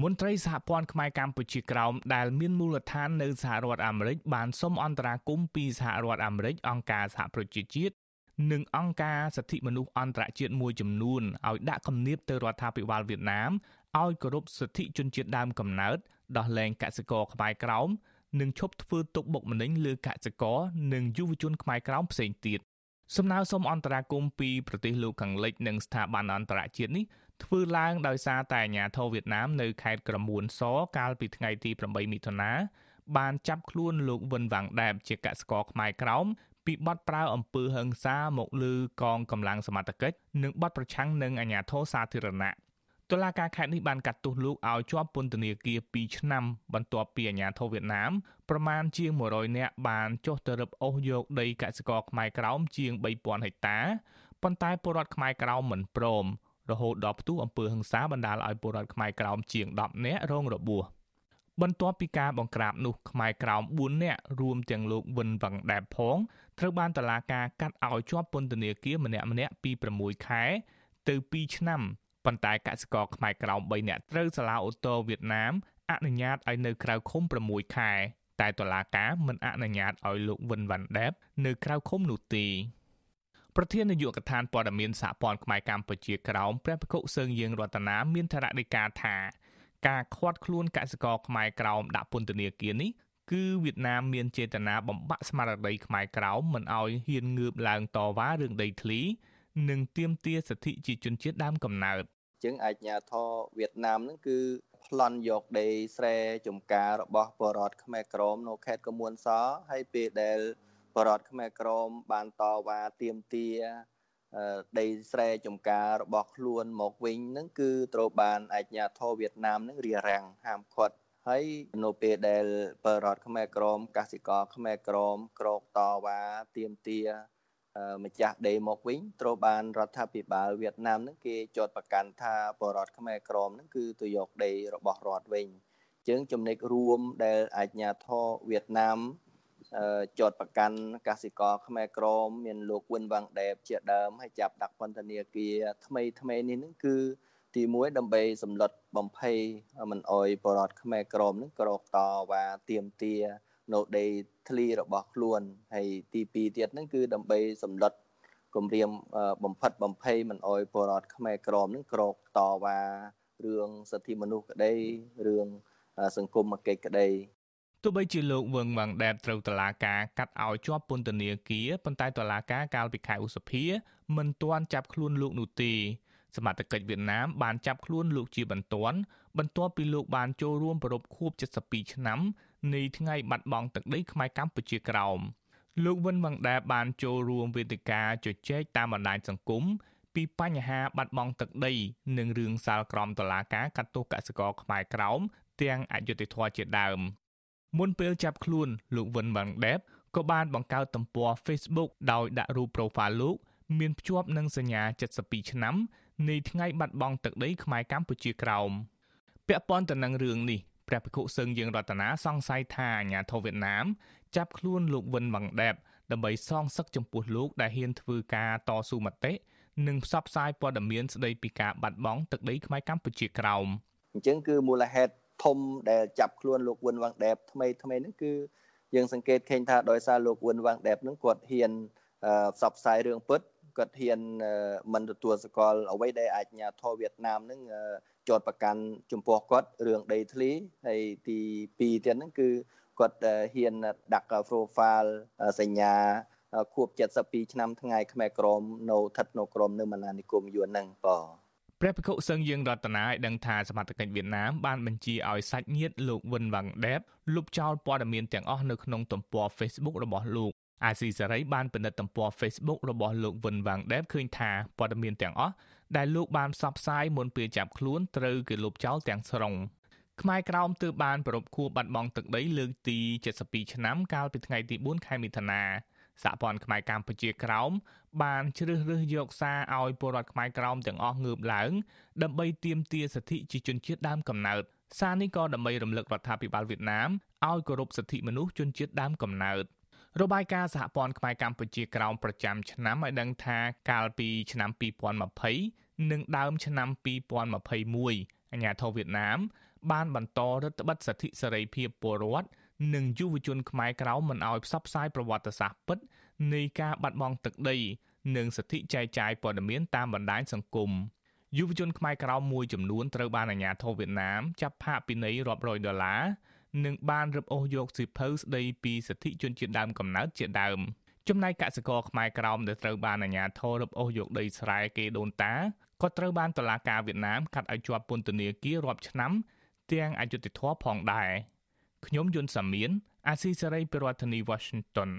មន្ត្រីសហព័ន្ធខ្មែរកម្ពុជាក្រោមដែលមានមូលដ្ឋាននៅសហរដ្ឋអាមេរិកបានសុំអន្តរាគមន៍ពីសហរដ្ឋអាមេរិកអង្គការសហប្រជាជាតិនិងអង្គការសិទ្ធិមនុស្សអន្តរជាតិមួយចំនួនឲ្យដាក់គំនាបទៅរដ្ឋាភិបាលវៀតណាមឲ្យគោរពសិទ្ធិជនជាតិដើមកំណើតដោះលែងកសិករខ្មែរក្រោមនិងឈប់ធ្វើទុកបុកម្នេញលើកសិករនិងយុវជនខ្មែរក្រោមផ្សេងទៀតសំណើសុំអន្តរាគមពីប្រទេសលោកខាងលិចនិងស្ថាប័នអន្តរជាតិនេះ ធ្វើឡើងដោយសារតែអាញាធរវៀតណាមនៅខេត្តក្រមួនសកាលពីថ្ងៃទី8មិថុនាបានចាប់ខ្លួនលោកវិនវ៉ាងដែបជាកសិករខ្មែរក្រោមពីបទប្រើអំពើហិង្សាមកលើកងកម្លាំងសមត្ថកិច្ចនិងបទប្រឆាំងនឹងអាញាធរសាធារណៈតុលាការខេត្តនេះបានកាត់ទោសលោកឲ្យជាប់ពន្ធនាគារ2ឆ្នាំ បន្ទាប់ពីអាញាធរវៀតណាមប្រមាណជាង100នាក់បានចុះទៅរឹបអូសយកដីកសិករខ្មែរក្រោមជាង3000ហិកតាប៉ុន្តែពលរដ្ឋខ្មែរក្រោមមិនព្រម រហូតដល់ផ្ទុះអំពើហិង្សាបណ្ដាលឲ្យពលរដ្ឋខ្មែរក្រោមជាង10នាក់រងរបួសបន្ទាប់ពីការបង្ក្រាបនោះខ្មែរក្រោម4នាក់រួមទាំងលោកវិនវ៉ាងដែបផងត្រូវបានតឡាការកាត់ឲ្យជាប់ពន្ធនាគារម្នាក់ម្នាក់ពី6ខែទៅ2ឆ្នាំប៉ុន្តែកសិករខ្មែរក្រោម3នាក់ត្រូវសាលាអូតូវៀតណាមអនុញ្ញាតឲ្យនៅក្រៅឃុំ6ខែតែតុលាការមិនអនុញ្ញាតឲ្យលោកវិនវ៉ាន់ដែបនៅក្រៅឃុំនោះទេ ប្រធាននាយកដ្ឋានព័ត៌មានសហព័ន្ធខ្មែរកម្ពុជាក្រោមព្រះភិក្ខុសើងយើងរតនាមានថ្នាក់ដឹកការថាការខាត់ខ្លួនកសិករខ្មែរក្រោមដាក់ពន្ធនាគារនេះគឺវៀតណាមមានចេតនាបំបាក់ស្មារតីខ្មែរក្រោមមិនឲ្យហ៊ានងើបឡើងតវ៉ារឿងដីធ្លី និងទាមទារសិទ្ធិជាជនជាតិដើមកំណើតជាងអាជ្ញាធរវៀតណាមហ្នឹងគឺប្លន់យកដីស្រែចំការរបស់បរតខ្មែរក្រមនៅខេត្តកមួនសហើយពេលដែល បរតខ្មែរក្រមបានតវ៉ាទាមទារដីស្រែចំការរបស់ខ្លួនមកវិញហ្នឹងគឺត្រូវបានអាជ្ញាធរវៀតណាមហ្នឹងរារាំងហាមឃាត់ហើយនៅពេលដែលបរតខ្មែរក្រមកសិករខ្មែរក្រមក្រោកតវ៉ាទាមទារម្ចាស់ដីមកវិញត្រូវបានរដ្ឋាភិបាលវៀតណាមនឹងគេចាត់ប្រកាន់ថាបរតខ្មែរក្រមនឹងគឺទៅយកដីរបស់រដ្ឋវិញអញ្ចឹងចំណុចរួមដែលអាជ្ញាធរវៀតណាម ចាត់ប្រកាន់កសិករខ្មែរក្រមមានលោកវិនវ៉ាងដែបជាដើមហើយចាប់ដាក់ពន្ធនាគារថ្មីថ្មីនេះនឹងគឺទី1ដើម្បីសម្លុតបំភ័យមិនអោយបរតខ្មែរក្រមនឹងក្រោកតវ៉ាទៀមទានៅដីធ្លីរបស់ខ្លួនហើយទី2ទៀតហ្នឹងគឺដើម្បីសម្លុតគម្រាមបំផិតបំភ័យមិនអោយបរតខ្មែរក្រមនឹងក្រោកតវ៉ារឿងសិទ្ធិមនុស្សក្តីរឿងសង្គមកិច្ចក្តី ទោះបីជាលោកវឹងម៉ាងដែតត្រូវតឡាការកាត់ឲ្យជាប់ពន្ធនាគារប៉ុន្តែតឡាការកាលពីខែឧសភាមិនទាន់ចាប់ខ្លួនលោកនោះទេសមត្ថកិច្ចវៀតណាមបានចាប់ខ្លួនលោកជាបន្ទាន់បន្ទាប់ពីលោកបានចូលរួមប្រពខួប72ឆ្នាំនៃថ្ងៃបាត់បង់ទឹកដីខ្មែរកម្ពុជាក្រោមលោកវិនវ៉ាងដែបានចូលរួមវេទិកាជជែកតាមបណ្ដាញសង្គមពីបញ្ហាបាត់បង់ទឹកដីនិងរឿងសាលក្រមតឡាការកាត់ទោសកសិករខ្មែរក្រោមទាំងអយុធធម៌ជាដើម មុនពេលចាប់ខ្លួនលោកវិនវ៉ាងដែបក៏បានបង្កើតទំព័រ Facebook ដោយដាក់រូប profile លោកមានភ្ជាប់នឹងសញ្ញា72ឆ្នាំនៃថ្ងៃបាត់បង់ទឹកដីខ្មែរកម្ពុជាក្រោមពាក់ព័ន្ធទៅនឹងរឿងនេះព្រះភិក្ខុសឹងយើងរតនាសង្ស័យថាអាញាធរវៀតណាមចាប់ខ្លួនលោកវិនវ៉ាងដែបដើម្បីសងសឹកចំពោះលោកដែលហ៊ានធ្វើការតស៊ូមតិនិងផ្សព្វផ្សាយព័ត៌មានស្ដីពីការបាត់បង់ទឹកដីខ្មែរកម្ពុជាក្រោមអញ្ចឹងគឺមូលហេតុ ធំដែលចាប់ខ្លួនលោកវិនវ៉ាងដែបថ្មីថ្មីហ្នឹងគឺយើងសង្កេតឃើញថាដោយសារលោកវិនវ៉ាងដែបហ្នឹងគាត់ហ៊ានផ្សព្វផ្សាយរឿងពិតគាត់ហ៊ានមិនទទួលសកលអ្វីដែលអាជ្ញាធរវៀតណាមនឹងជាប់ប្រកាន់ចំពោះគាត់រឿងដីធ្លីហើយទី2ទៀតហ្នឹងគឺគាត់ហ៊ានដាក់ profile សញ្ញាខួប72ឆ្នាំថ្ងៃខ្មែរក្រមនៅស្ថិតនៅក្រមនៅមណានិគមយួនហ្នឹងបាទ ព្រះភិក្ខុសឹងយើងរតនាឲ្យដឹងថាសមត្ថកិច្ចវៀតណាមបានបញ្ជាឲ្យសាច់ញាតិលោកវិនវ៉ាងដេបលុបចោលព័ត៌មានទាំងអស់នៅក្នុងទំព័រ Facebook របស់លោកអាស៊ីសេរីបានពិនិត្យទំព័រ Facebook របស់លោកវិនវ៉ាងដេបឃើញថាព័ត៌មានទាំងអស់ដែលលោកបានផ្សព្វផ្សាយមុនពេលចាប់ខ្លួនត្រូវគេលុបចោលទាំងស្រុងខ្មែរក្រោមទើបបានប្រពខួបបាត់បង់ទឹកដីលើកទី72ឆ្នាំកាលពីថ្ងៃទី4ខែមិថុនា សហព័ន្ធខ្មែរកម្ពុជាក្រោមបានជ្រើសរើសយកសារឲ្យពលរដ្ឋខ្មែរក្រោមទាំងអស់ងើបឡើង ដើម្បីទាមទារសិទ្ធិជាជនជាតិដើមកំណើតសារនេះក៏ដើម្បីរំលឹករដ្ឋាភិបាលវៀតណាមឲ្យគោរពសិទ្ធិមនុស្សជនជាតិដើមកំណើតរបាយការណ៍សហព័ន្ធខ្មែរកម្ពុជាក្រោមប្រចាំឆ្នាំឲ្យដឹងថាកាលពីឆ្នាំ2020និងដើមឆ្នាំ2021អាញាធរវៀតណាមបានបន្តរដ្ឋបិទសិទ្ធិសេរីភាពពលរដ្ឋ និងយុវជនខ្មែរក្រៅមិនឲ្យផ្សព្វផ្សាយប្រវត្តិសាស្ត្រពិតនៃការបាត់បង់ទឹកដី និងសិទ្ធិចែកចាយព័ត៌មានតាមបណ្ដាញសង្គមយុវជនខ្មែរក្រៅមួយចំនួនត្រូវបានអាជ្ញាធរវៀតណាមចាប់ផាកពិន័យរាប់រយដុល្លារនិងបានរឹបអូសយកសិភៅស្ដីពីសិទ្ធិជនជាតិដើមកំណើតជាដើមចំណែកកសិករខ្មែរក្រោមដែលត្រូវបានអាជ្ញាធររឹបអូសយកដីស្រែគេដូនតាក៏ត្រូវបានតុលាការវៀតណាមកាត់ឲ្យជាប់ពន្ធនាគាររាប់ឆ្នាំទាំងអយុត្តិធម៌ផងដែរ ខ្ញុំយុនសាមៀនអាស៊ីសេរីប្រធានាធិបតី Washington